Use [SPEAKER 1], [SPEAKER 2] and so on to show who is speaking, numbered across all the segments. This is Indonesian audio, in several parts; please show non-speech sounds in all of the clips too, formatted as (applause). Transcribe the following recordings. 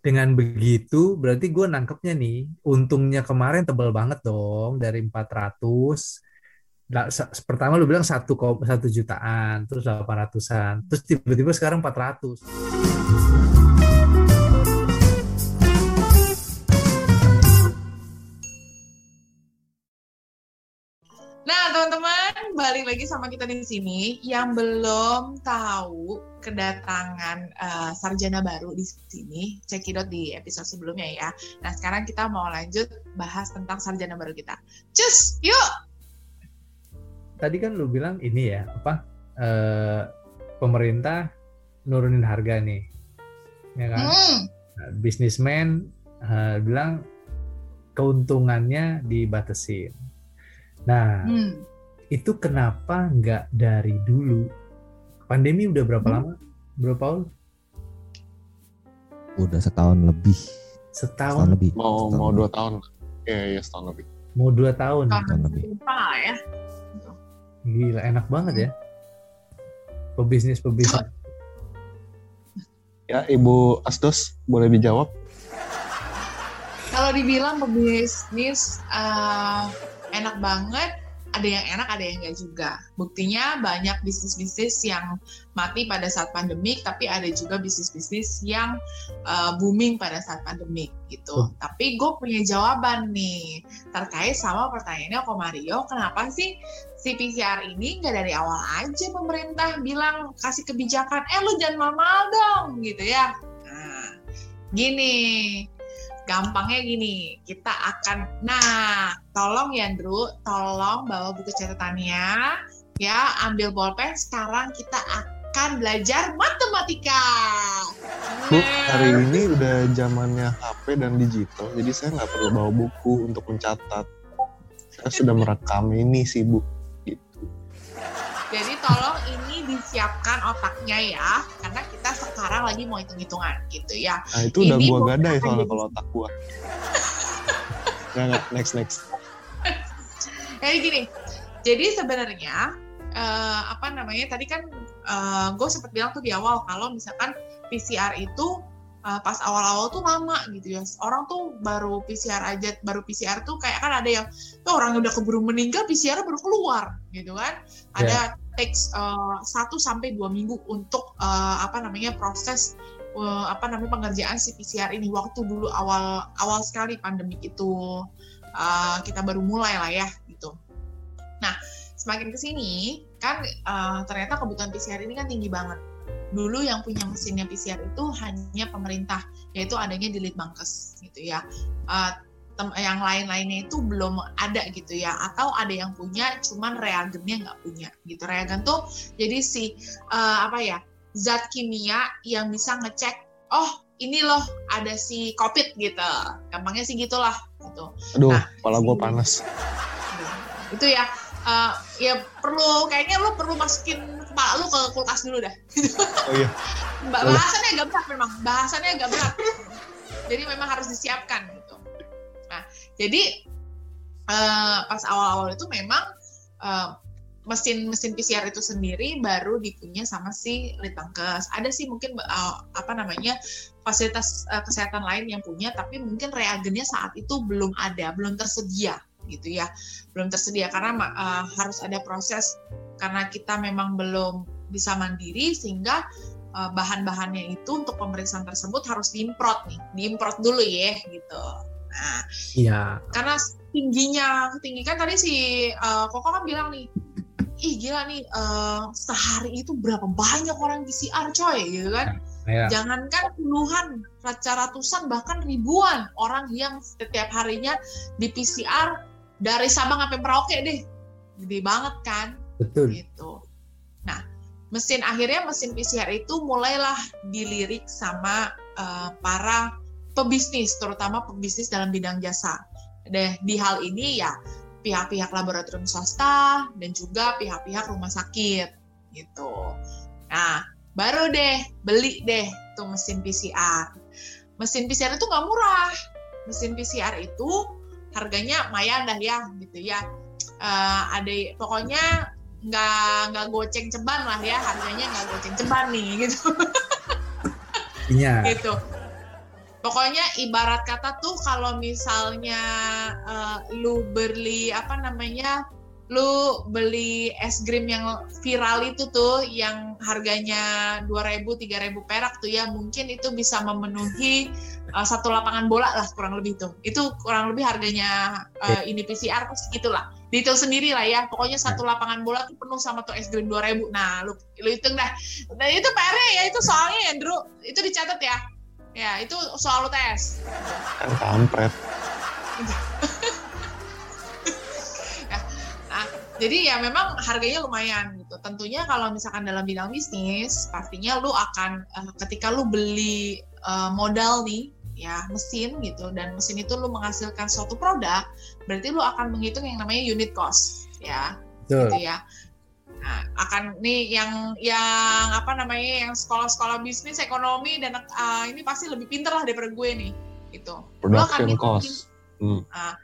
[SPEAKER 1] dengan begitu berarti gue nangkepnya nih untungnya kemarin tebel banget dong dari 400 Nah, pertama lu bilang satu satu jutaan terus 800-an terus tiba-tiba sekarang 400
[SPEAKER 2] balik lagi sama kita di sini. Yang belum tahu kedatangan eh, sarjana baru di sini, cekidot di episode sebelumnya ya. Nah, sekarang kita mau lanjut bahas tentang sarjana baru kita. Cus, yuk!
[SPEAKER 1] tadi kan lu bilang ini ya apa eh, pemerintah nurunin harga nih ya kan
[SPEAKER 2] Hmm,
[SPEAKER 1] Nah, bisnismen eh, bilang keuntungannya dibatasin nah
[SPEAKER 2] hmm.
[SPEAKER 1] Itu kenapa nggak dari dulu pandemi udah berapa
[SPEAKER 2] Hmm.
[SPEAKER 1] lama berapa tahun
[SPEAKER 3] Udah setahun lebih. Setahun
[SPEAKER 1] setahun
[SPEAKER 3] lebih.
[SPEAKER 4] mau
[SPEAKER 3] Setahun
[SPEAKER 4] mau
[SPEAKER 3] lebih.
[SPEAKER 4] dua tahun iya iya setahun lebih
[SPEAKER 1] mau dua tahun
[SPEAKER 2] Tahun
[SPEAKER 3] lebih.
[SPEAKER 2] lupa lah ya.
[SPEAKER 1] gila enak banget ya pebisnis pebisnis
[SPEAKER 4] ya ibu Asdos boleh dijawab
[SPEAKER 2] Kalau dibilang pebisnis eh, enak banget, ada yang enak, ada yang enggak juga. Buktinya banyak bisnis-bisnis yang mati pada saat pandemik, tapi ada juga bisnis-bisnis yang eh, booming pada saat pandemik gitu.
[SPEAKER 1] Hmm.
[SPEAKER 2] Tapi gue punya jawaban nih terkait sama pertanyaannya Ko Mario, kenapa sih si PCR ini nggak dari awal aja pemerintah bilang kasih kebijakan, eh lu jangan mahal dong gitu ya. Nah, gini, gampangnya gini, kita akan, nah, tolong ya Andrew, tolong bawa buku catatannya, ya, ambil bolpen, sekarang kita akan belajar matematika.
[SPEAKER 4] bu hari ini udah zamannya HP dan digital jadi saya nggak perlu bawa buku untuk mencatat. Saya sudah merekam ini sih bu. Gitu
[SPEAKER 2] Jadi tolong ini disiapkan otaknya ya, karena kita sekarang lagi mau hitung-hitungan gitu ya.
[SPEAKER 4] nah itu udah
[SPEAKER 2] Ini
[SPEAKER 4] gua gadai soalnya
[SPEAKER 2] jadi-
[SPEAKER 4] kalau otak gua (laughs) nggak next next
[SPEAKER 2] Jadi gini, jadi sebenarnya eh, apa namanya tadi kan gue sempat bilang tuh di awal kalau misalkan PCR itu eh, pas awal-awal tuh lama gitu ya. Orang tuh baru PCR aja, baru PCR tuh kayak kan ada yang tuh orang udah keburu meninggal PCR baru keluar gitu kan. Ada takes 1 sampai dua minggu untuk eh, apa namanya proses eh, apa namanya pengerjaan si PCR ini waktu dulu awal awal sekali pandemik itu eh, kita baru mulai lah ya gitu. Nah, semakin ke sini kan eh, ternyata kebutuhan PCR ini kan tinggi banget. Dulu yang punya mesinnya PCR itu hanya pemerintah, yaitu adanya di Litbangkes gitu ya. Tem- yang lain-lainnya itu belum ada gitu ya, atau ada yang punya, cuman reagennya nggak punya gitu. Reagen tuh jadi si eh, apa ya zat kimia yang bisa ngecek, oh ini loh ada si COVID gitu, gampangnya sih gitulah gitu.
[SPEAKER 4] Aduh
[SPEAKER 2] Nah,
[SPEAKER 4] kepala gua
[SPEAKER 2] si-
[SPEAKER 4] panas.
[SPEAKER 2] Itu ya eh, ya perlu kayaknya lu perlu masukin kepala lu ke kulkas dulu dah. (laughs)
[SPEAKER 4] Oh iya.
[SPEAKER 2] Bahasannya agak berat memang bahasannya agak berat. Jadi memang harus disiapkan jadi eh, pas awal-awal itu memang eh, mesin-mesin PCR itu sendiri baru dipunya sama si Litbangkes. Ada sih mungkin eh, apa namanya fasilitas eh, kesehatan lain yang punya, tapi mungkin reagennya saat itu belum ada, belum tersedia gitu ya, belum tersedia karena eh, harus ada proses karena kita memang belum bisa mandiri sehingga eh, bahan-bahannya itu untuk pemeriksaan tersebut harus diimprot nih, diimprot dulu ya gitu. Nah,
[SPEAKER 1] iya.
[SPEAKER 2] karena tingginya tinggi. Kan tadi si eh, Koko kan bilang nih ih gila nih eh, sehari itu berapa banyak orang PCR coy gitu kan.
[SPEAKER 1] Kayak
[SPEAKER 2] jangankan puluhan ratusan bahkan ribuan orang yang setiap harinya di PCR dari Sabang sampai Merauke deh. Gede banget kan?
[SPEAKER 1] Betul.
[SPEAKER 2] Gitu. Nah, mesin akhirnya mesin PCR itu mulailah dilirik sama eh, para pebisnis, terutama pebisnis dalam bidang jasa. Deh di hal ini ya pihak-pihak laboratorium swasta dan juga pihak-pihak rumah sakit gitu. Nah, baru deh beli deh tuh mesin PCR. Mesin PCR itu nggak murah. Mesin PCR itu harganya lumayan dah ya gitu ya. Eh, ada pokoknya nggak nggak goceng ceban lah ya harganya nggak goceng ceban nih gitu
[SPEAKER 1] iya (laughs)
[SPEAKER 2] gitu pokoknya ibarat kata tuh kalau misalnya uh, lu beli apa namanya lu beli es krim yang viral itu tuh yang harganya 2000 3000 perak tuh ya mungkin itu bisa memenuhi uh, satu lapangan bola lah kurang lebih tuh. Itu kurang lebih harganya uh, ini PCR segitulah dihitung sendiri lah ya pokoknya satu lapangan bola tuh penuh sama tuh es krim 2000 nah lu lu hitung dah. Nah itu PR ya itu soalnya Andrew itu dicatat ya ya itu soal tes
[SPEAKER 4] kan kampret (laughs)
[SPEAKER 2] jadi ya memang harganya lumayan gitu. Tentunya kalau misalkan dalam bidang bisnis, pastinya lu akan uh, ketika lu beli uh, modal nih ya mesin gitu dan mesin itu lu menghasilkan suatu produk, berarti lu akan menghitung yang namanya unit cost ya. Betul. Gitu ya. Nah, akan nih yang yang apa namanya yang sekolah-sekolah bisnis ekonomi dan uh, ini pasti lebih pinter lah daripada gue nih gitu.
[SPEAKER 4] Production cost. Hmm.
[SPEAKER 2] Uh,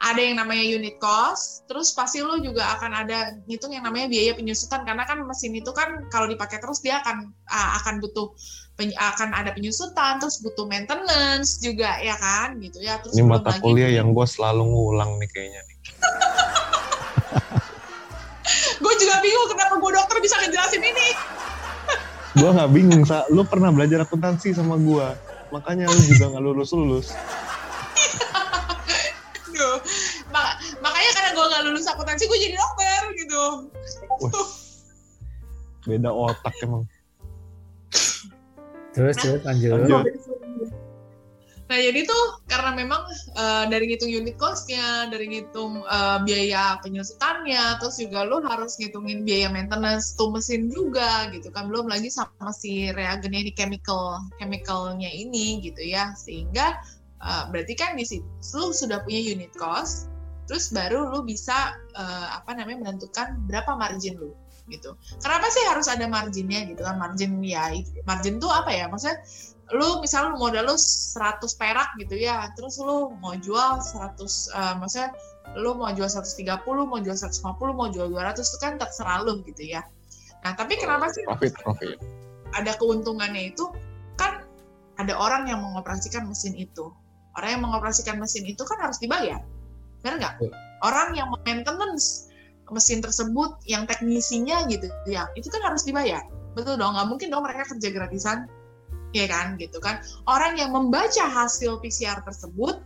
[SPEAKER 2] ada yang namanya unit cost, terus pasti lo juga akan ada ngitung yang namanya biaya penyusutan karena kan mesin itu kan kalau dipakai terus dia akan uh, akan butuh akan ada penyusutan, terus butuh maintenance juga ya kan gitu ya. Terus
[SPEAKER 4] Ini mata kuliah yang gue selalu ngulang nih kayaknya nih. (laughs)
[SPEAKER 2] juga bingung kenapa gue dokter bisa ngejelasin ini. (laughs)
[SPEAKER 4] gue nggak bingung, sa. Lu pernah belajar akuntansi sama gue, makanya lu juga nggak lulus lulus.
[SPEAKER 2] makanya karena gue nggak lulus akuntansi gue jadi dokter gitu
[SPEAKER 4] beda otak emang
[SPEAKER 1] terus terus lanjut, lanjut.
[SPEAKER 2] Nah jadi tuh karena memang uh, dari ngitung unit costnya, dari ngitung uh, biaya penyusutannya, terus juga lo harus ngitungin biaya maintenance tuh mesin juga gitu kan, belum lagi sama si reagennya ini chemical chemicalnya ini gitu ya, sehingga uh, berarti kan di situ lo sudah punya unit cost, terus baru lu bisa uh, apa namanya menentukan berapa margin lu gitu. Kenapa sih harus ada marginnya gitu kan? Margin ya margin tuh apa ya? Maksudnya lu misalnya lu modal lu 100 perak gitu ya, terus lu mau jual 100 uh, eh, maksudnya lu mau jual 130, mau jual 150, mau jual 200 itu kan terserah lu gitu ya. Nah, tapi kenapa sih
[SPEAKER 4] profit profit.
[SPEAKER 2] ada keuntungannya itu? Kan ada orang yang mengoperasikan mesin itu. Orang yang mengoperasikan mesin itu kan harus dibayar. Benar nggak? Orang yang maintenance mesin tersebut yang teknisinya gitu ya itu kan harus dibayar. Betul dong nggak mungkin dong mereka kerja gratisan ya kan gitu kan. Orang yang membaca hasil PCR tersebut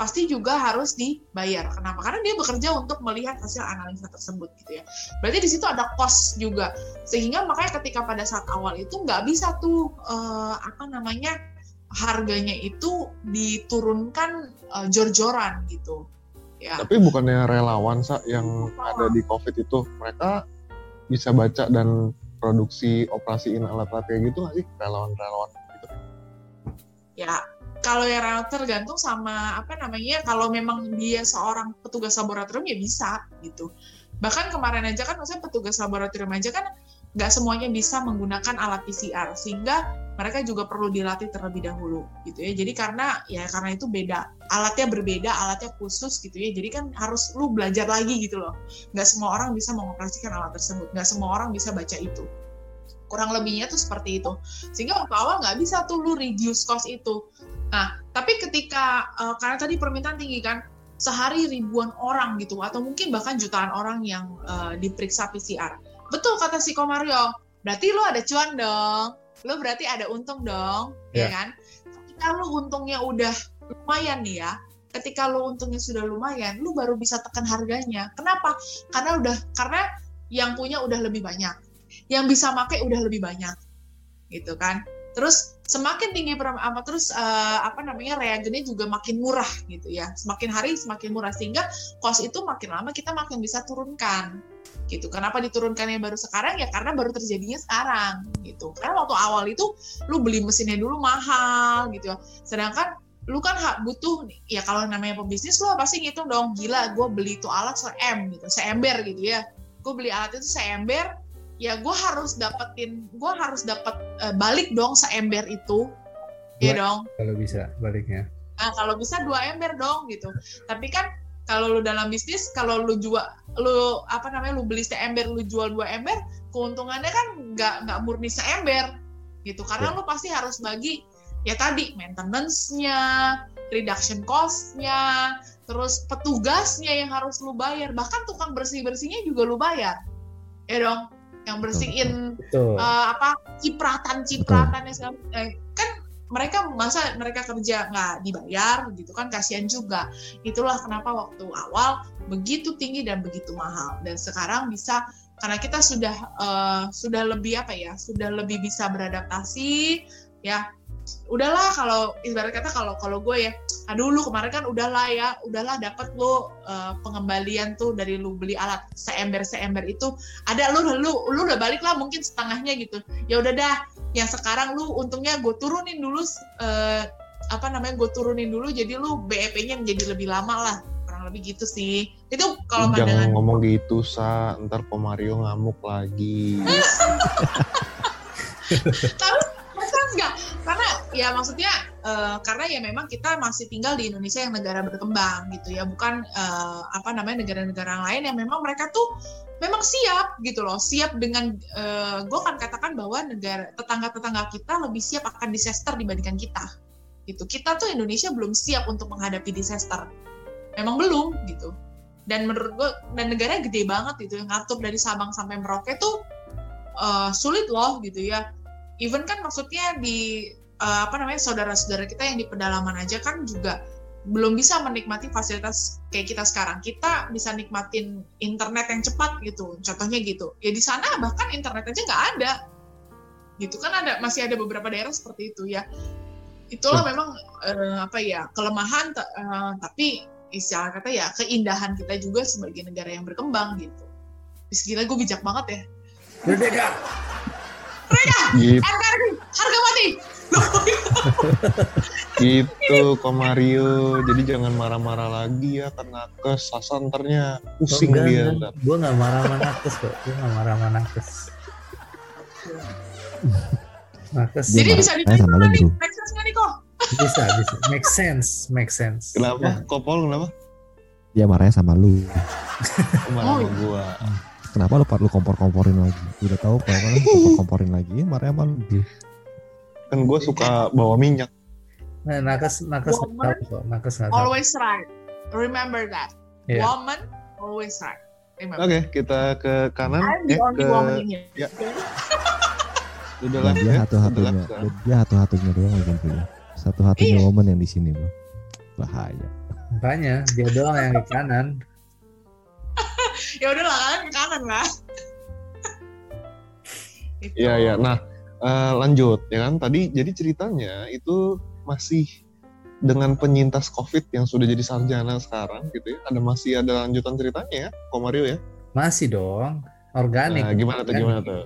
[SPEAKER 2] pasti juga harus dibayar. Kenapa? Karena dia bekerja untuk melihat hasil analisa tersebut gitu ya. Berarti di situ ada cost juga. Sehingga makanya ketika pada saat awal itu nggak bisa tuh uh, apa namanya harganya itu diturunkan uh, jor-joran gitu.
[SPEAKER 4] Ya. Tapi bukannya relawan sa yang ada di COVID itu? Mereka bisa baca dan produksi operasiin alat-alat kayak gitu nggak sih relawan-relawan gitu?
[SPEAKER 2] Ya kalau yang tergantung sama apa namanya kalau memang dia seorang petugas laboratorium ya bisa gitu. Bahkan kemarin aja kan maksudnya petugas laboratorium aja kan nggak semuanya bisa menggunakan alat PCR sehingga mereka juga perlu dilatih terlebih dahulu gitu ya. Jadi karena ya karena itu beda alatnya berbeda alatnya khusus gitu ya. Jadi kan harus lu belajar lagi gitu loh. Nggak semua orang bisa mengoperasikan alat tersebut nggak semua orang bisa baca itu. Kurang lebihnya tuh seperti itu. Sehingga waktu awal nggak bisa tuh lu reduce cost itu. Nah tapi ketika uh, karena tadi permintaan tinggi kan sehari ribuan orang gitu atau mungkin bahkan jutaan orang yang uh, diperiksa PCR betul kata si Komario. Berarti lo ada cuan dong. Lo berarti ada untung dong yeah. ya kan? Ketika lo untungnya udah lumayan nih ya ketika lo untungnya sudah lumayan lo baru bisa tekan harganya. Kenapa? Karena udah karena yang punya udah lebih banyak. Yang bisa make udah lebih banyak. Gitu kan? Terus semakin tinggi apa terus uh, apa namanya reagennya juga makin murah gitu ya. Semakin hari semakin murah. Sehingga cost itu makin lama kita makin bisa turunkan gitu. Kenapa diturunkannya baru sekarang? Ya karena baru terjadinya sekarang gitu. Karena waktu awal itu lu beli mesinnya dulu mahal gitu. Sedangkan lu kan butuh ya kalau namanya pebisnis lu pasti ngitung dong gila gue beli itu alat se m gitu seember gitu ya gue beli alat itu seember ya gue harus dapetin gue harus dapet uh, balik dong seember itu ya dong
[SPEAKER 1] kalau bisa baliknya
[SPEAKER 2] nah kalau bisa dua ember dong gitu tapi kan kalau lu dalam bisnis kalau lu jual lu apa namanya lu beli seember lu jual dua ember keuntungannya kan nggak nggak murni seember gitu karena ya. lu pasti harus bagi ya tadi maintenance-nya, reduction cost-nya, terus petugasnya yang harus lu bayar, bahkan tukang bersih-bersihnya juga lu bayar. Ya dong, yang bersihin
[SPEAKER 1] Betul.
[SPEAKER 2] uh, apa cipratan-cipratannya segala eh, mereka masa mereka kerja nggak dibayar gitu kan kasihan juga. Itulah kenapa waktu awal begitu tinggi dan begitu mahal. Dan sekarang bisa karena kita sudah uh, sudah lebih apa ya sudah lebih bisa beradaptasi ya udahlah kalau ibarat kata kalau kalau gue ya aduh lu kemarin kan udahlah ya udahlah dapat lu uh, pengembalian tuh dari lu beli alat seember seember itu ada lu lu lu udah balik lah mungkin setengahnya gitu. Ya udah dah yang sekarang lu untungnya gue turunin dulu uh, apa namanya gue turunin dulu jadi lu BEP-nya menjadi lebih lama lah kurang lebih gitu sih. Itu kalau
[SPEAKER 4] jangan ngomong gitu sa. Ntar Mario ngamuk lagi. (laughs)
[SPEAKER 2] Karena ya maksudnya uh, karena ya memang kita masih tinggal di Indonesia yang negara berkembang gitu ya. Bukan uh, apa namanya negara-negara lain yang memang mereka tuh memang siap gitu loh. Siap dengan uh, gue akan katakan bahwa negara tetangga-tetangga kita lebih siap akan disaster dibandingkan kita gitu. Kita tuh Indonesia belum siap untuk menghadapi disaster. Memang belum gitu. Dan menurut gue dan negaranya gede banget gitu. Yang ngatur dari Sabang sampai Merauke tuh uh, sulit loh gitu ya. Even kan maksudnya di uh, apa namanya saudara-saudara kita yang di pedalaman aja kan juga belum bisa menikmati fasilitas kayak kita sekarang. Kita bisa nikmatin internet yang cepat gitu, contohnya gitu. Ya di sana bahkan internet aja nggak ada, gitu kan ada masih ada beberapa daerah seperti itu ya. Itulah memang uh, apa ya kelemahan, uh, tapi istilah kata ya keindahan kita juga sebagai negara yang berkembang gitu. Bis gila gue bijak banget ya.
[SPEAKER 1] Merdeka.
[SPEAKER 2] Mereka,
[SPEAKER 4] Gitu.
[SPEAKER 2] NKRI, harga mati.
[SPEAKER 4] Gitu Mario. Jadi jangan marah-marah lagi ya karena ke sasanternya pusing
[SPEAKER 1] enggak,
[SPEAKER 4] dia.
[SPEAKER 1] enggak. gue nggak marah sama nakes kok. Gue nggak marah sama nakes. Nakes.
[SPEAKER 2] Jadi bisa diterima
[SPEAKER 3] sama lu,
[SPEAKER 2] nih, make sense nggak nih kok?
[SPEAKER 1] bisa bisa. Make sense make sense.
[SPEAKER 4] Kenapa?
[SPEAKER 1] Ya,
[SPEAKER 4] kopol kenapa?
[SPEAKER 3] Dia marahnya sama lu.
[SPEAKER 4] marah
[SPEAKER 2] Oh,
[SPEAKER 4] sama gua?
[SPEAKER 3] Kenapa lu lu kompor-komporin lagi? Udah tahu kalau kan kompor-komporin lagi, marahnya sama lu.
[SPEAKER 4] Kan gua suka bawa minyak
[SPEAKER 1] nah, nakes nakes nggak
[SPEAKER 2] Woman
[SPEAKER 1] tahu nakes nggak tahu
[SPEAKER 2] Always right. Remember that.
[SPEAKER 1] Iya.
[SPEAKER 2] Woman always right. Remember.
[SPEAKER 4] oke kita ke kanan
[SPEAKER 2] I'm the
[SPEAKER 4] eh,
[SPEAKER 2] only
[SPEAKER 4] ke
[SPEAKER 2] woman in here.
[SPEAKER 4] ya. udah lah
[SPEAKER 3] dia
[SPEAKER 4] ya sekarang.
[SPEAKER 3] dan dia satu-satunya doang yang punya. Satu-satunya
[SPEAKER 2] Iya.
[SPEAKER 3] woman yang di sini, Bro. Bahaya.
[SPEAKER 1] makanya dia doang yang di kanan (laughs)
[SPEAKER 2] Ya udah lah kanan lah. Gitu.
[SPEAKER 4] Iya iya. Nah eh, lanjut ya kan tadi jadi ceritanya itu masih dengan penyintas COVID yang sudah jadi sarjana sekarang gitu ya. Ada masih ada lanjutan ceritanya ya, Ko Mario ya.
[SPEAKER 1] masih dong organik
[SPEAKER 4] Nah, gimana tuh gimana tuh?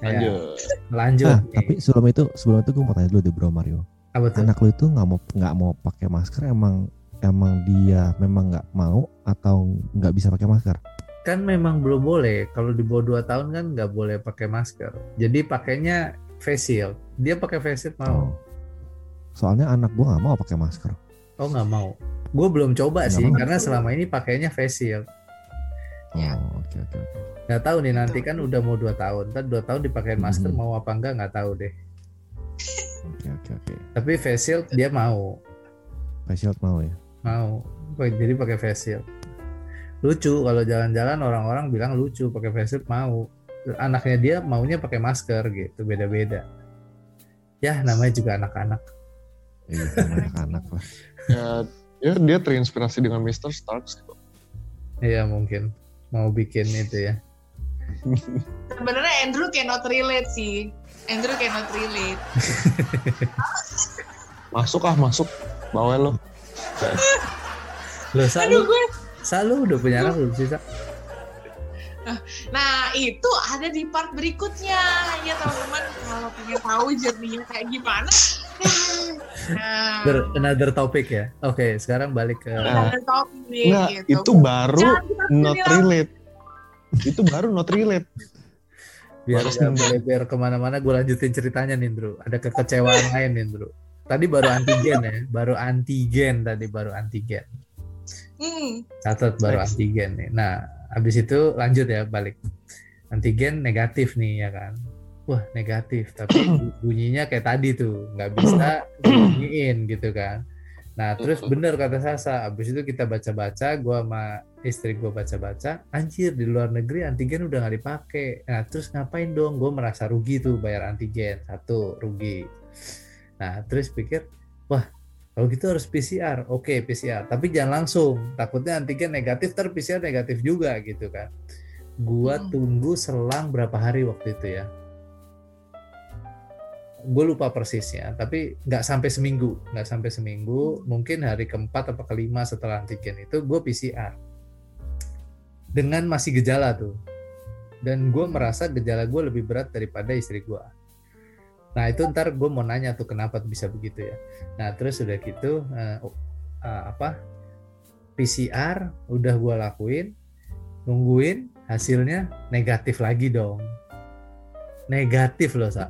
[SPEAKER 1] Ya,
[SPEAKER 4] Lanjut. (laughs)
[SPEAKER 1] lanjut
[SPEAKER 3] Ah,
[SPEAKER 1] nih.
[SPEAKER 3] tapi sebelum itu, sebelum itu gue mau tanya dulu deh, Bro Mario.
[SPEAKER 1] apa tuh
[SPEAKER 3] Anak lu itu nggak mau nggak mau pakai masker emang emang dia memang nggak mau atau nggak bisa pakai masker?
[SPEAKER 1] Kan memang belum boleh kalau di bawah 2 tahun kan nggak boleh pakai masker jadi pakainya face shield dia pakai face shield mau
[SPEAKER 3] Soalnya anak gua nggak mau pakai masker.
[SPEAKER 1] oh nggak mau gue belum coba
[SPEAKER 3] Nggak
[SPEAKER 1] sih
[SPEAKER 3] mau.
[SPEAKER 1] karena selama ini pakainya face shield
[SPEAKER 2] Ya.
[SPEAKER 3] Oh, oke oke oke.
[SPEAKER 1] nggak tahu nih nanti kan udah mau 2 tahun ntar 2 tahun dipakai masker
[SPEAKER 3] Mhm.
[SPEAKER 1] mau apa enggak nggak tahu deh
[SPEAKER 3] Oke oke oke.
[SPEAKER 1] tapi face shield dia mau
[SPEAKER 3] Face shield mau ya?
[SPEAKER 1] mau jadi pakai face shield lucu kalau jalan-jalan orang-orang bilang lucu pakai face shield mau anaknya dia maunya pakai masker gitu beda-beda ya namanya juga anak-anak
[SPEAKER 3] Iya, anak-anak lah.
[SPEAKER 4] Ya, ya dia terinspirasi dengan Mr. Starks. gitu.
[SPEAKER 1] Iya mungkin mau bikin itu ya
[SPEAKER 2] Sebenarnya Andrew cannot relate sih. Andrew cannot relate.
[SPEAKER 4] Masuk ah masuk. Bawel lo.
[SPEAKER 1] lo
[SPEAKER 2] Aduh gue.
[SPEAKER 1] Selalu udah punya anak belum sih Sa?
[SPEAKER 2] Nah itu ada di part berikutnya ya teman-teman kalau pengen tahu journey-nya kayak gimana. Nah,
[SPEAKER 1] Another, another topic ya oke sekarang balik ke
[SPEAKER 4] Nah,
[SPEAKER 2] topik
[SPEAKER 4] Enggak,
[SPEAKER 2] gitu.
[SPEAKER 4] itu baru not relate. Itu baru not relate.
[SPEAKER 1] biar biar ke mana-mana gue lanjutin ceritanya nih Indro ada kekecewaan lain nih Indro tadi baru antigen ya baru antigen tadi baru antigen
[SPEAKER 2] Hmm,
[SPEAKER 1] catat baru
[SPEAKER 4] Next.
[SPEAKER 1] antigen nih. Nah habis itu lanjut ya balik. Antigen negatif nih ya kan? Wah negatif tapi bu- (coughs) bunyinya kayak tadi tuh. Nggak bisa (coughs) bunyiin gitu kan. Nah terus bener kata Sasa abis itu kita baca-baca gua sama istri gua baca-baca anjir di luar negeri antigen udah nggak dipakai. Nah terus ngapain dong? Gue merasa rugi tuh bayar antigen. Satu rugi. Nah terus pikir wah kalau gitu harus PCR oke PCR tapi jangan langsung. Takutnya antigen negatif ter PCR negatif juga gitu kan. Gua
[SPEAKER 2] Hmm.
[SPEAKER 1] tunggu selang berapa hari waktu itu ya. Gue lupa persisnya tapi nggak sampai seminggu. Nggak sampai seminggu mungkin hari keempat atau kelima setelah antigen itu gue PCR dengan masih gejala tuh. Dan gue merasa gejala gue lebih berat daripada istri gue nah itu ntar gue mau nanya tuh kenapa bisa begitu ya? Nah terus udah gitu eh, eh, apa PCR udah gue lakuin nungguin hasilnya negatif lagi dong. Negatif loh sa.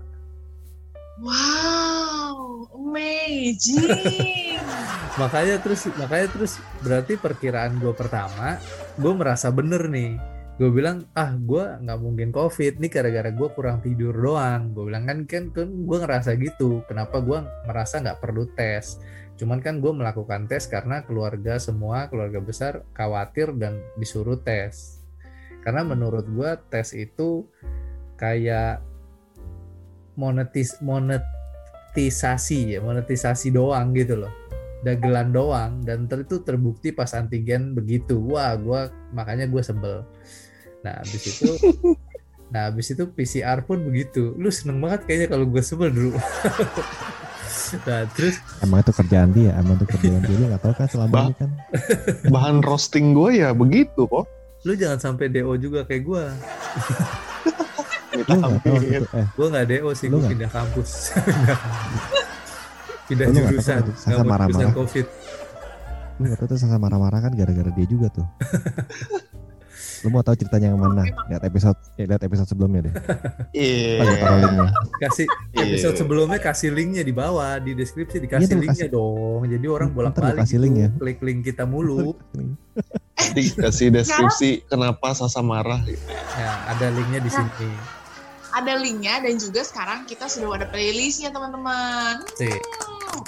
[SPEAKER 2] Wow, amazing. (laughs)
[SPEAKER 1] makanya terus makanya terus berarti perkiraan gue pertama gue merasa bener nih gue bilang ah gue nggak mungkin covid. Nih gara-gara gue kurang tidur doang. Gue bilang kan kan, kan gue ngerasa gitu. Kenapa gue merasa nggak perlu tes? Cuman kan gue melakukan tes karena keluarga semua keluarga besar khawatir dan disuruh tes. Karena menurut gue tes itu kayak monetis monetisasi ya monetisasi doang gitu loh. Dagelan doang dan ter itu terbukti pas antigen begitu. Wah gua makanya gue sebel nah habis itu (laughs) nah habis itu PCR pun begitu lu seneng banget kayaknya kalau gue sebel dulu (laughs) nah terus
[SPEAKER 3] Emang itu kerjaan dia, emang itu kerjaan dia. Lu gak tau kan selama
[SPEAKER 4] Bah.
[SPEAKER 3] ini kan.
[SPEAKER 4] Bahan roasting gue ya begitu kok.
[SPEAKER 1] lu jangan sampai DO juga kayak gue (laughs)
[SPEAKER 4] Minta
[SPEAKER 3] gak. Eh,
[SPEAKER 1] gue nggak DO sih
[SPEAKER 3] Lu
[SPEAKER 1] gue pindah kampus pindah jurusan
[SPEAKER 3] Sasa
[SPEAKER 1] mau jurusan
[SPEAKER 3] marah-marah.
[SPEAKER 1] covid
[SPEAKER 3] lu gak tau tuh Sasa marah-marah kan gara-gara dia juga tuh. Lu mau tahu ceritanya yang mana? Lihat episode, eh, lihat episode sebelumnya deh.
[SPEAKER 4] Iya.
[SPEAKER 3] Taruh linknya.
[SPEAKER 1] kasih
[SPEAKER 4] Iya.
[SPEAKER 1] episode sebelumnya kasih linknya di bawah di deskripsi
[SPEAKER 3] Iya
[SPEAKER 1] dikasih
[SPEAKER 3] tuh,
[SPEAKER 1] linknya
[SPEAKER 3] kasih-
[SPEAKER 1] dong jadi orang
[SPEAKER 3] Ntar
[SPEAKER 1] bolak
[SPEAKER 3] gua
[SPEAKER 1] balik
[SPEAKER 3] kasih link ya.
[SPEAKER 1] klik link kita mulu (laughs)
[SPEAKER 4] Nanti kasih deskripsi kenapa Sasa marah. gitu.
[SPEAKER 1] ya ada linknya di sini
[SPEAKER 2] ada linknya dan juga sekarang kita sudah ada playlistnya teman-teman.
[SPEAKER 1] sih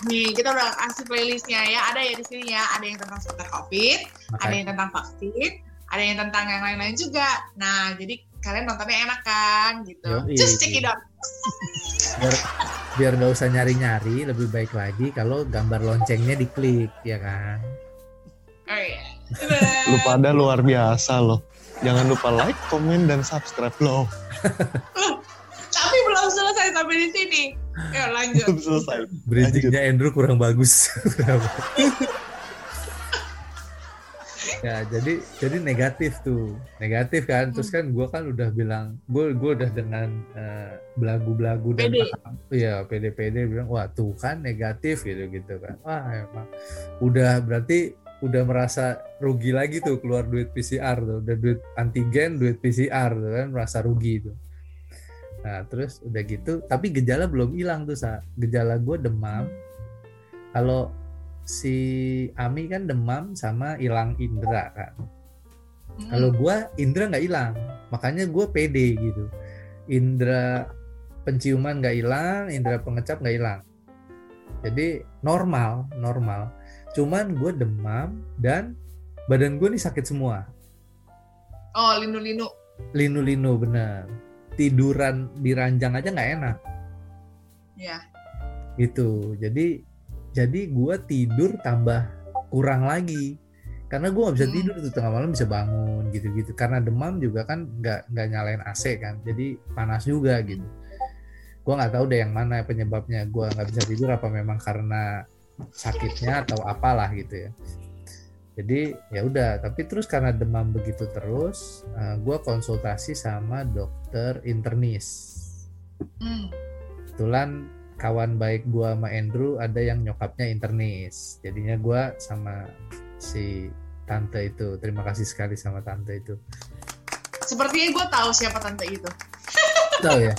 [SPEAKER 2] Nih kita udah kasih playlistnya ya. Ada ya di sini ya. Ada yang tentang seputar COVID, ada
[SPEAKER 1] makanya
[SPEAKER 2] yang tentang vaksin, ada yang tentang yang lain-lain juga. Nah jadi kalian nontonnya enak kan gitu.
[SPEAKER 1] Yoi.
[SPEAKER 2] Just check it out.
[SPEAKER 1] biar biar nggak usah nyari nyari lebih baik lagi kalau gambar loncengnya diklik ya kan
[SPEAKER 2] Oh iya. (laughs)
[SPEAKER 4] Lu pada luar biasa loh. Jangan lupa like, komen, dan subscribe loh. (laughs)
[SPEAKER 2] Tapi belum selesai sampai di sini. Yuk lanjut.
[SPEAKER 4] Belum selesai.
[SPEAKER 1] bridgingnya Andrew kurang bagus (laughs) ya jadi jadi negatif tuh. Negatif kan. Terus kan gue kan udah bilang gue gue udah dengan eh, belagu-belagu dan iya pede-pede bilang wah tuh kan negatif gitu gitu kan. Wah emang udah berarti udah merasa rugi lagi tuh keluar duit PCR tuh. Udah duit antigen duit PCR tuh kan merasa rugi tuh. Nah terus udah gitu tapi gejala belum hilang tuh sa. Gejala gue demam. Kalau si Ami kan demam sama hilang indera kan.
[SPEAKER 2] Hmm.
[SPEAKER 1] kalau gua indera nggak hilang. Makanya gue pede gitu. Indera penciuman nggak hilang indera pengecap nggak hilang. Jadi normal normal. Cuman gue demam dan badan gue nih sakit semua.
[SPEAKER 2] Oh linu-linu.
[SPEAKER 1] linu-linu bener. Tiduran di ranjang aja nggak enak.
[SPEAKER 2] Ya.
[SPEAKER 1] gitu. Jadi jadi gue tidur tambah kurang lagi. Karena gue nggak bisa
[SPEAKER 2] Hmm.
[SPEAKER 1] tidur tuh tengah malam bisa bangun gitu-gitu. Karena demam juga kan nggak nggak nyalain AC kan jadi panas juga gitu. Gue nggak tahu deh yang mana penyebabnya. Gue nggak bisa tidur apa memang karena sakitnya atau apalah gitu ya. Jadi ya udah. Tapi terus karena demam begitu terus gue konsultasi sama dokter internis.
[SPEAKER 2] Hmm.
[SPEAKER 1] kebetulan kawan baik gua sama Andrew ada yang nyokapnya internis jadinya gua sama si tante itu terima kasih sekali sama tante itu
[SPEAKER 2] Sepertinya gue tahu siapa tante itu.
[SPEAKER 1] tahu ya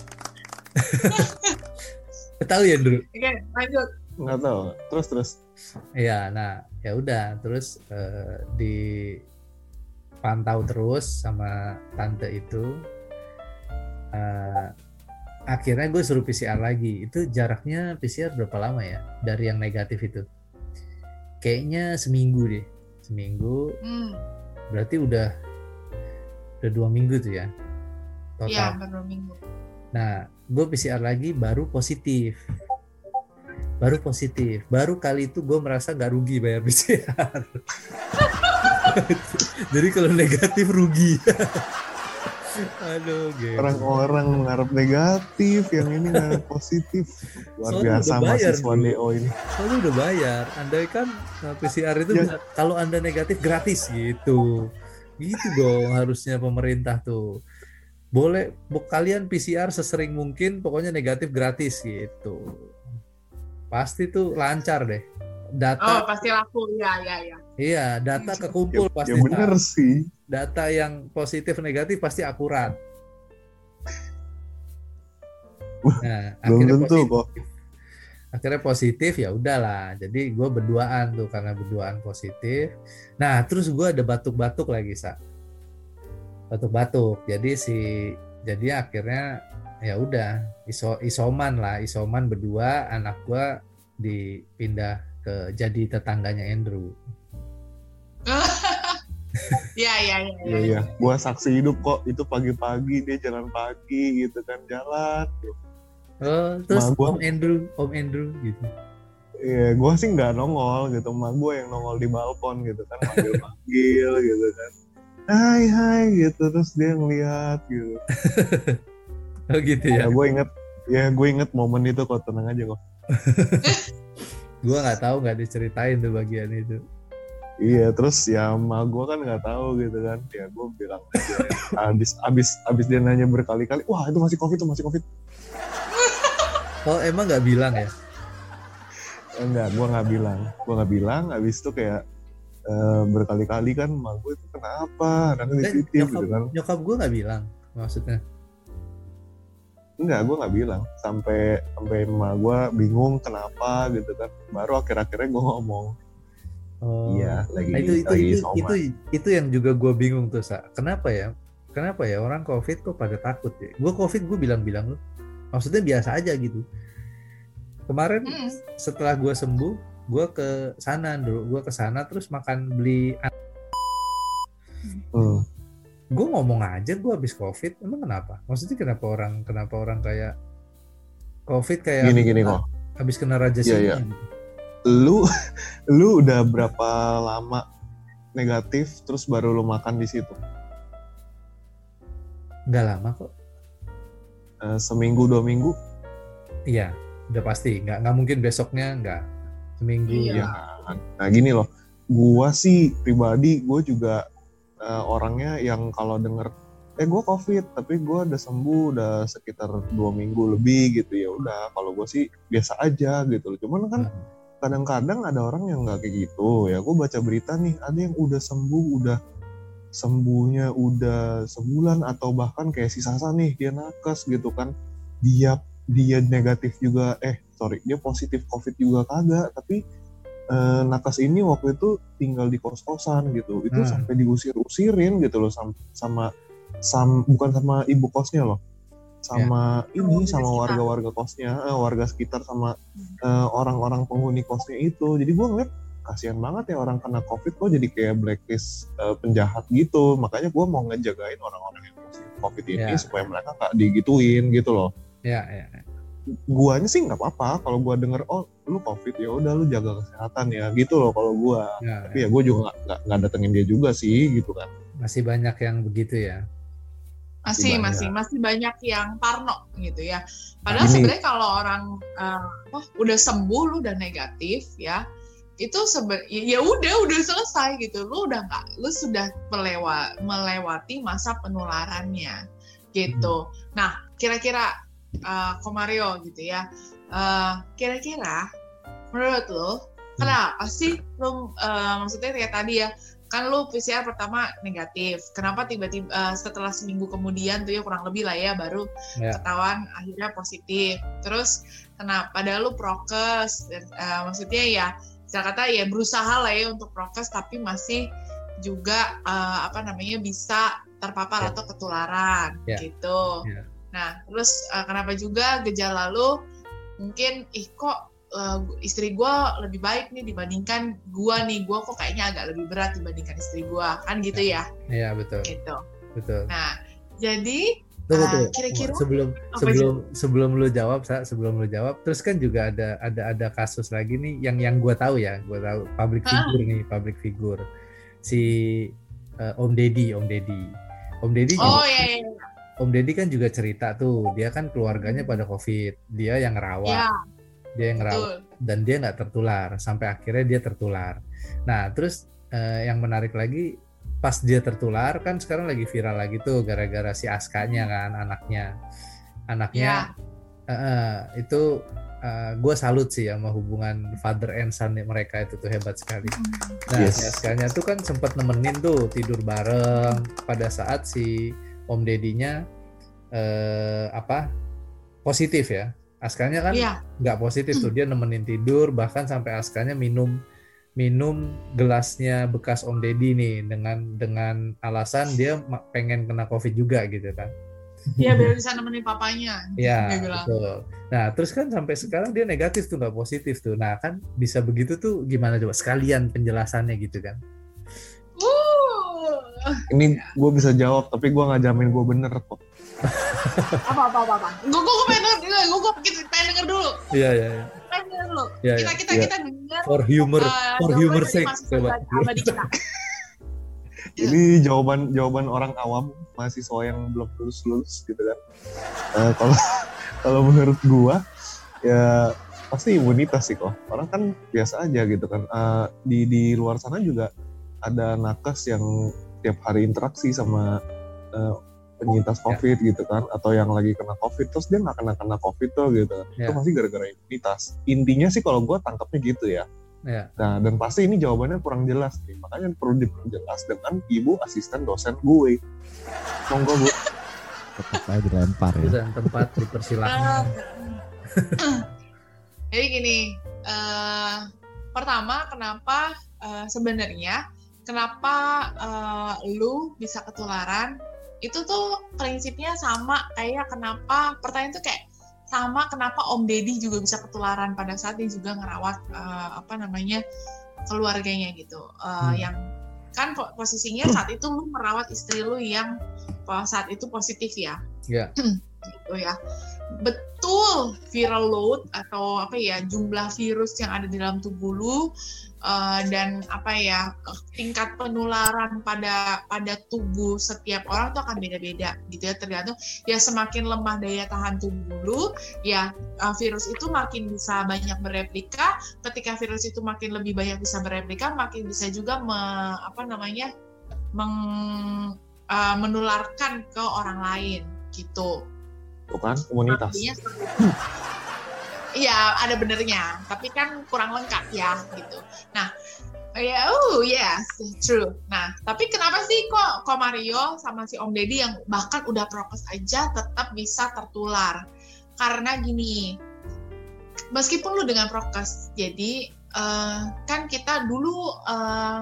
[SPEAKER 1] (laughs) tahu ya Andrew
[SPEAKER 2] Oke lanjut.
[SPEAKER 4] Nggak tahu. Terus terus.
[SPEAKER 1] Iya, nah ya udah terus eh, dipantau terus sama tante itu. Eh, akhirnya gue suruh PCR lagi itu jaraknya PCR berapa lama ya dari yang negatif itu kayaknya seminggu deh seminggu
[SPEAKER 2] Hmm.
[SPEAKER 1] berarti udah udah dua minggu tuh ya total
[SPEAKER 2] Iya, baru minggu.
[SPEAKER 1] Nah, gue PCR lagi baru positif. Baru positif. Baru kali itu gue merasa nggak rugi bayar PCR. (laughs) Jadi kalau negatif rugi. (laughs) Aduh, gitu.
[SPEAKER 4] Orang-orang mengharap negatif, yang ini ngarep positif. Luar
[SPEAKER 1] Soalnya
[SPEAKER 4] biasa mahasiswa. DO ini.
[SPEAKER 1] Soalnya udah bayar. Andai kan uh, PCR itu
[SPEAKER 4] Ya.
[SPEAKER 1] bisa- kalau anda negatif gratis gitu. Gitu dong harusnya pemerintah tuh. Boleh kalian PCR sesering mungkin, pokoknya negatif gratis gitu. Pasti tuh lancar deh.
[SPEAKER 2] Oh,
[SPEAKER 1] Data
[SPEAKER 2] pasti laku. Iya, iya, iya.
[SPEAKER 1] iya, data
[SPEAKER 4] Ya,
[SPEAKER 1] kekumpul pasti.
[SPEAKER 4] ya bener sih.
[SPEAKER 1] Data yang positif negatif pasti akurat. Nah,
[SPEAKER 4] Belum
[SPEAKER 1] akhirnya
[SPEAKER 4] tentu
[SPEAKER 1] positif.
[SPEAKER 4] kok.
[SPEAKER 1] akhirnya positif ya udahlah jadi gue berduaan tuh karena berduaan positif nah terus gue ada batuk-batuk lagi sa batuk-batuk jadi si jadi akhirnya ya udah iso isoman lah isoman berdua anak gue dipindah ke jadi tetangganya Andrew (laughs)
[SPEAKER 2] Iya, iya, iya.
[SPEAKER 4] Iya iya, gua saksi hidup kok. Itu pagi-pagi dia jalan pagi gitu kan jalan.
[SPEAKER 1] oh terus
[SPEAKER 4] Ma, gua-
[SPEAKER 1] Om Andrew Om Andrew gitu
[SPEAKER 4] Iya, gua sih nggak nongol gitu. Ma gua yang nongol di balkon gitu kan manggil-manggil (laughs) gitu kan. Hai hai gitu terus dia ngeliat gitu. (laughs)
[SPEAKER 1] oh gitu ya
[SPEAKER 4] Ya gue inget ya gue inget momen itu kok tenang aja kok. (laughs)
[SPEAKER 1] gue nggak tahu nggak diceritain tuh bagian itu
[SPEAKER 4] Iya terus ya ma gue kan nggak tahu gitu kan. Ya gue bilang aja. abis abis abis dia nanya berkali-kali, wah itu masih covid, itu masih covid.
[SPEAKER 1] oh emang nggak bilang ya
[SPEAKER 4] Enggak, gue nggak bilang. Gue nggak bilang. Abis itu kayak eh, berkali-kali kan, ma gue itu kenapa? Anaknya
[SPEAKER 1] Eh,
[SPEAKER 4] dititip
[SPEAKER 1] nyokap,
[SPEAKER 4] gitu kan.
[SPEAKER 1] nyokap gue nggak bilang maksudnya
[SPEAKER 4] Enggak, gue nggak bilang. Sampai sampai ma gue bingung kenapa gitu kan. Baru akhir-akhirnya gue ngomong,
[SPEAKER 1] oh
[SPEAKER 4] iya lagi
[SPEAKER 1] Nah, itu itu
[SPEAKER 4] lagi
[SPEAKER 1] itu,
[SPEAKER 4] soma.
[SPEAKER 1] itu itu yang juga gue bingung tuh sa kenapa ya kenapa ya orang covid kok pada takut ya gue covid gue bilang-bilang lu maksudnya biasa aja gitu kemarin
[SPEAKER 2] Hmm.
[SPEAKER 1] setelah gue sembuh gue ke sana dulu gue ke sana terus makan beli
[SPEAKER 4] Hmm.
[SPEAKER 1] gue ngomong aja gue habis covid emang kenapa maksudnya kenapa orang kenapa orang kayak covid kayak
[SPEAKER 4] Gini gini kok.
[SPEAKER 1] habis kena raja singa
[SPEAKER 4] iya.
[SPEAKER 1] gitu.
[SPEAKER 4] Lu (laughs) lu udah berapa lama negatif terus baru lu makan di situ?
[SPEAKER 1] nggak lama kok
[SPEAKER 4] Eh, seminggu dua minggu?
[SPEAKER 1] iya udah pasti nggak nggak mungkin besoknya nggak seminggu
[SPEAKER 2] Iya.
[SPEAKER 4] Ya. Nah gini loh, gua sih pribadi gue juga eh, orangnya yang kalau denger eh gue covid tapi gue udah sembuh udah sekitar dua minggu lebih gitu ya udah kalau gue sih biasa aja gitu loh cuman kan
[SPEAKER 1] Hmm.
[SPEAKER 4] Kadang-kadang ada orang yang nggak kayak gitu. Ya gue baca berita nih ada yang udah sembuh udah sembuhnya udah sebulan atau bahkan kayak si Sasa nih dia nakes gitu kan. Dia dia negatif juga eh sorry dia positif covid juga kagak tapi eh, nakes ini waktu itu tinggal di kos-kosan gitu. Itu
[SPEAKER 1] Hmm.
[SPEAKER 4] sampai diusir-usirin gitu loh sam- sama sam bukan sama ibu kosnya loh sama ini
[SPEAKER 2] Warga
[SPEAKER 4] sama warga-warga kosnya eh, warga sekitar sama eh, orang-orang penghuni kosnya itu. Jadi gue ngeliat kasihan banget ya orang kena covid kok jadi kayak blacklist eh, penjahat gitu. Makanya gue mau ngejagain orang-orang yang positif covid ini
[SPEAKER 1] Ya.
[SPEAKER 4] supaya mereka gak digituin gitu loh.
[SPEAKER 1] Ya ya
[SPEAKER 4] guanya sih nggak apa-apa kalau gua denger oh lu covid ya udah lu jaga kesehatan ya gitu loh kalau gua.
[SPEAKER 1] Ya,
[SPEAKER 4] tapi ya gua juga nggak- nggak nggak datengin dia juga sih gitu kan.
[SPEAKER 1] Masih banyak yang begitu ya
[SPEAKER 2] masih
[SPEAKER 4] Banyak.
[SPEAKER 2] masih masih banyak yang parno gitu ya. Padahal sebenarnya kalau orang eh, apa udah sembuh lu udah negatif ya itu seben ya ya udah udah selesai gitu. Lu udah nggak lu sudah melewa, melewati masa penularannya gitu. Nah kira-kira eh, Komario gitu ya eh, kira-kira menurut lu kenapa sih lu eh, maksudnya kayak tadi ya kan lu PCR pertama negatif. Kenapa tiba-tiba eh, setelah seminggu kemudian tuh ya kurang lebih lah ya baru
[SPEAKER 1] Ya.
[SPEAKER 2] ketahuan akhirnya positif. Terus kenapa padahal lu prokes eh, maksudnya ya saya kata ya berusaha lah ya untuk prokes tapi masih juga eh, apa namanya bisa terpapar
[SPEAKER 1] Ya.
[SPEAKER 2] atau ketularan
[SPEAKER 1] Ya.
[SPEAKER 2] gitu.
[SPEAKER 1] Ya.
[SPEAKER 2] Nah, terus uh, kenapa juga gejala lu mungkin ih kok uh, istri gue lebih baik nih dibandingkan gue nih. Gue kok kayaknya agak lebih berat dibandingkan istri gue kan gitu ya?
[SPEAKER 1] Iya betul.
[SPEAKER 2] gitu.
[SPEAKER 1] Betul.
[SPEAKER 2] nah jadi
[SPEAKER 1] Tunggu,
[SPEAKER 2] uh,
[SPEAKER 1] tunggu.
[SPEAKER 2] kira-kira
[SPEAKER 1] sebelum sebelum sebelum lu jawab Sa, sebelum lu jawab terus kan juga ada ada ada kasus lagi nih yang yang gue tahu ya. Gue tahu public figure nih public figure. Si eh, Om Deddy Om Deddy. Om Deddy juga,
[SPEAKER 2] oh iya, iya, iya.
[SPEAKER 1] Om Deddy kan juga cerita tuh. Dia kan keluarganya pada covid. Dia yang ngerawat.
[SPEAKER 2] Ya
[SPEAKER 1] dia yang ngerawat
[SPEAKER 2] betul
[SPEAKER 1] dan dia nggak tertular sampai akhirnya dia tertular. Nah terus eh, yang menarik lagi pas dia tertular kan sekarang lagi viral lagi tuh gara-gara si Askanya kan anaknya, anaknya eh, eh, itu gue salut sih sama hubungan father and son mereka itu tuh hebat sekali. Nah
[SPEAKER 3] Yes.
[SPEAKER 1] si Askanya tuh kan sempet nemenin tuh tidur bareng pada saat si Om Dedinya eh, apa positif ya. Askanya kan
[SPEAKER 2] iya.
[SPEAKER 1] nggak positif tuh. Dia nemenin tidur bahkan sampai Askanya minum minum gelasnya bekas Om Deddy nih dengan dengan alasan dia pengen kena covid juga gitu kan.
[SPEAKER 2] Iya biar bisa nemenin papanya.
[SPEAKER 1] Ya
[SPEAKER 2] bilang.
[SPEAKER 1] betul. Nah terus kan sampai sekarang dia negatif tuh nggak positif tuh. Nah kan bisa begitu tuh gimana coba? Sekalian penjelasannya gitu kan.
[SPEAKER 2] Uh.
[SPEAKER 4] Ini gue bisa jawab, tapi gue nggak jamin gue bener kok. (laughs)
[SPEAKER 2] apa apa apa apa gue gue pengen denger gue gue pengen denger dulu
[SPEAKER 1] iya iya iya.
[SPEAKER 2] pengen denger dulu
[SPEAKER 1] Iya,
[SPEAKER 2] kita
[SPEAKER 1] iya.
[SPEAKER 2] kita
[SPEAKER 4] Iya.
[SPEAKER 2] kita dengar
[SPEAKER 1] for humor
[SPEAKER 2] uh,
[SPEAKER 1] for humor sake coba. (laughs)
[SPEAKER 4] Ini jawaban jawaban orang awam, mahasiswa yang belum lulus lulus gitu kan. Eh, Kalau (laughs) kalau menurut gua ya pasti imunitas sih kok. Orang kan biasa aja gitu kan. Eh, di di luar sana juga ada nakes yang tiap hari interaksi sama eh, penyintas covid gitu kan atau yang lagi kena covid terus dia nggak kena kena covid tuh gitu
[SPEAKER 1] Ya.
[SPEAKER 4] itu pasti gara-gara imunitas intinya sih kalau gua tangkapnya gitu ya
[SPEAKER 1] ya
[SPEAKER 4] Nah, dan pasti ini jawabannya kurang jelas nih. Makanya perlu diperjelas dengan ibu asisten dosen gue. Monggo, Bu.
[SPEAKER 3] Tetap aja dilempar ya.
[SPEAKER 1] dan tempat dipersilahkan (laughs)
[SPEAKER 2] Jadi gini, eh, pertama kenapa eh, sebenarnya kenapa eh, lu bisa ketularan itu tuh prinsipnya sama kayak kenapa pertanyaan tuh kayak sama kenapa Om Deddy juga bisa ketularan pada saat dia juga ngerawat eh, apa namanya keluarganya gitu Eh,
[SPEAKER 1] Hmm.
[SPEAKER 2] yang kan po- posisinya (clears throat) saat itu lu merawat istri lu yang saat itu positif ya
[SPEAKER 1] ya (clears throat)
[SPEAKER 2] gitu ya. Betul viral load atau apa ya jumlah virus yang ada di dalam tubuh lu eh, dan apa ya tingkat penularan pada pada tubuh setiap orang tuh akan beda-beda gitu ya tergantung ya semakin lemah daya tahan tubuh lu ya eh, virus itu makin bisa banyak bereplika ketika virus itu makin lebih banyak bisa bereplika makin bisa juga me- apa namanya meng- eh, menularkan ke orang lain gitu
[SPEAKER 4] kan.
[SPEAKER 2] Artinya seperti itu. Iya, ada benernya, tapi kan kurang lengkap ya gitu. Nah, ya, oh yes, true. Nah, tapi kenapa sih kok kok Mario sama si Om Deddy yang bahkan udah prokes aja tetap bisa tertular? Karena gini, meskipun lu dengan prokes, jadi eh, kan kita dulu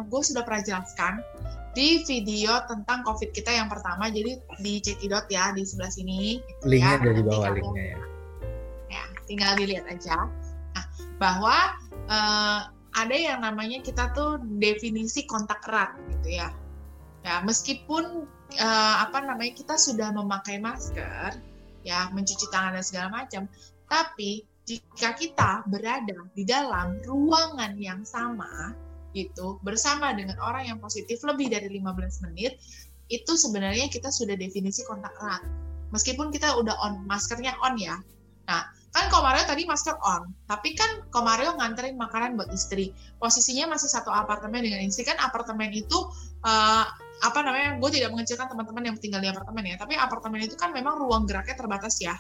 [SPEAKER 2] gue sudah pernah jelaskan di video tentang COVID kita yang pertama, jadi di cekidot ya di sebelah sini. gitu
[SPEAKER 1] linknya
[SPEAKER 2] ya. Nanti
[SPEAKER 1] bawah linknya ya
[SPEAKER 2] ya tinggal dilihat aja. Nah bahwa eh, ada yang namanya kita tuh definisi kontak erat gitu ya. Ya meskipun eh, apa namanya kita sudah memakai masker ya mencuci tangan dan segala macam tapi jika kita berada di dalam ruangan yang sama gitu bersama dengan orang yang positif lebih dari 15 menit itu sebenarnya kita sudah definisi kontak erat. Meskipun kita udah on maskernya on ya. Nah kan Komario tadi masker on, tapi kan Komario nganterin makanan buat istri. Posisinya masih satu apartemen dengan istri kan apartemen itu eh, apa namanya? Gue tidak mengecilkan teman-teman yang tinggal di apartemen ya, tapi apartemen itu kan memang ruang geraknya terbatas ya,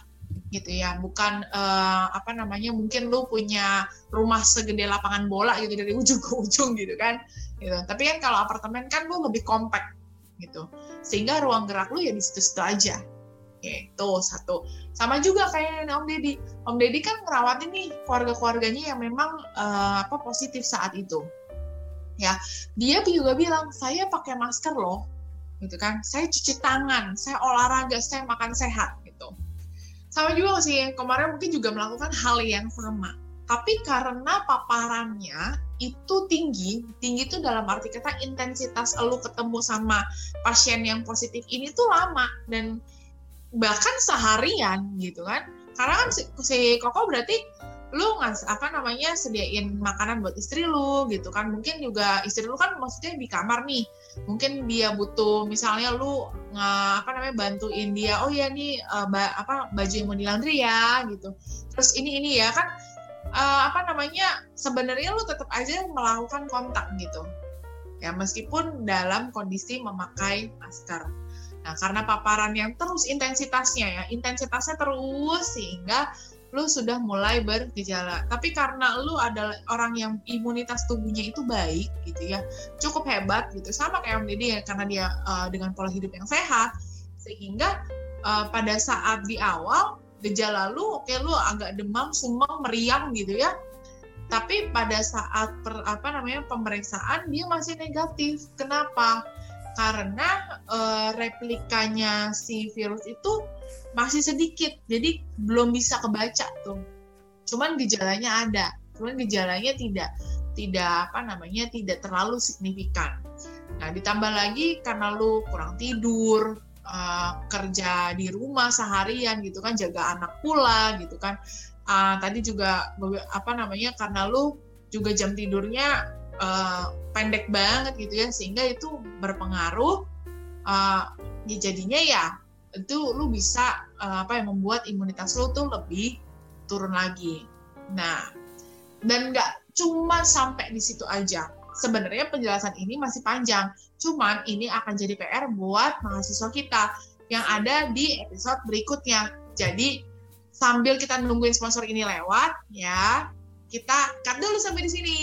[SPEAKER 2] gitu ya. Bukan eh, apa namanya? Mungkin lu punya rumah segede lapangan bola gitu dari ujung ke ujung gitu kan, gitu. Tapi kan kalau apartemen kan lu lebih kompak gitu, sehingga ruang gerak lu ya di situ-situ aja. Gitu satu. Sama juga kayak Om Deddy. Om Deddy kan ngerawatin nih keluarga-keluarganya yang memang eh, apa positif saat itu. Ya, dia juga bilang saya pakai masker loh, gitu kan. Saya cuci tangan, saya olahraga, saya makan sehat gitu. sama juga sih kemarin mungkin juga melakukan hal yang sama tapi karena paparannya itu tinggi tinggi itu dalam arti kata intensitas lu ketemu sama pasien yang positif ini tuh lama dan bahkan seharian gitu kan. Karena kan si, si Koko berarti lu nggak apa namanya sediain makanan buat istri lu gitu kan. Mungkin juga istri lu kan maksudnya di kamar nih. Mungkin dia butuh misalnya lu nggak apa namanya bantuin dia oh ya nih uh, ba, apa baju yang mau dilandri ya gitu. Terus ini ini ya kan uh, apa namanya sebenarnya lu tetap aja melakukan kontak gitu. Ya meskipun dalam kondisi memakai masker nah karena paparan yang terus intensitasnya ya intensitasnya terus sehingga lu sudah mulai bergejala. Tapi karena lu adalah orang yang imunitas tubuhnya itu baik gitu ya, cukup hebat gitu. Sama kayak Om ya, karena dia uh, dengan pola hidup yang sehat, sehingga uh, pada saat di awal gejala lu, oke okay, lu agak demam, sumeng, meriang gitu ya. Tapi pada saat per, apa namanya pemeriksaan dia masih negatif. Kenapa? Karena uh, replikanya si virus itu masih sedikit. Jadi belum bisa kebaca tuh. Cuman gejalanya ada. Cuman gejalanya tidak tidak apa namanya tidak terlalu signifikan. Nah ditambah lagi karena lu kurang tidur uh, kerja di rumah seharian gitu kan jaga anak pula gitu kan. Uh, tadi juga apa namanya karena lu juga jam tidurnya uh, pendek banget gitu ya sehingga itu berpengaruh uh, ya jadinya ya itu lu bisa uh, apa yang membuat imunitas lu tuh lebih turun lagi. Nah, dan nggak cuma sampai di situ aja. Sebenarnya penjelasan ini masih panjang, cuman ini akan jadi PR buat mahasiswa kita yang ada di episode berikutnya. Jadi sambil kita nungguin sponsor ini lewat, ya kita cut dulu sampai di sini.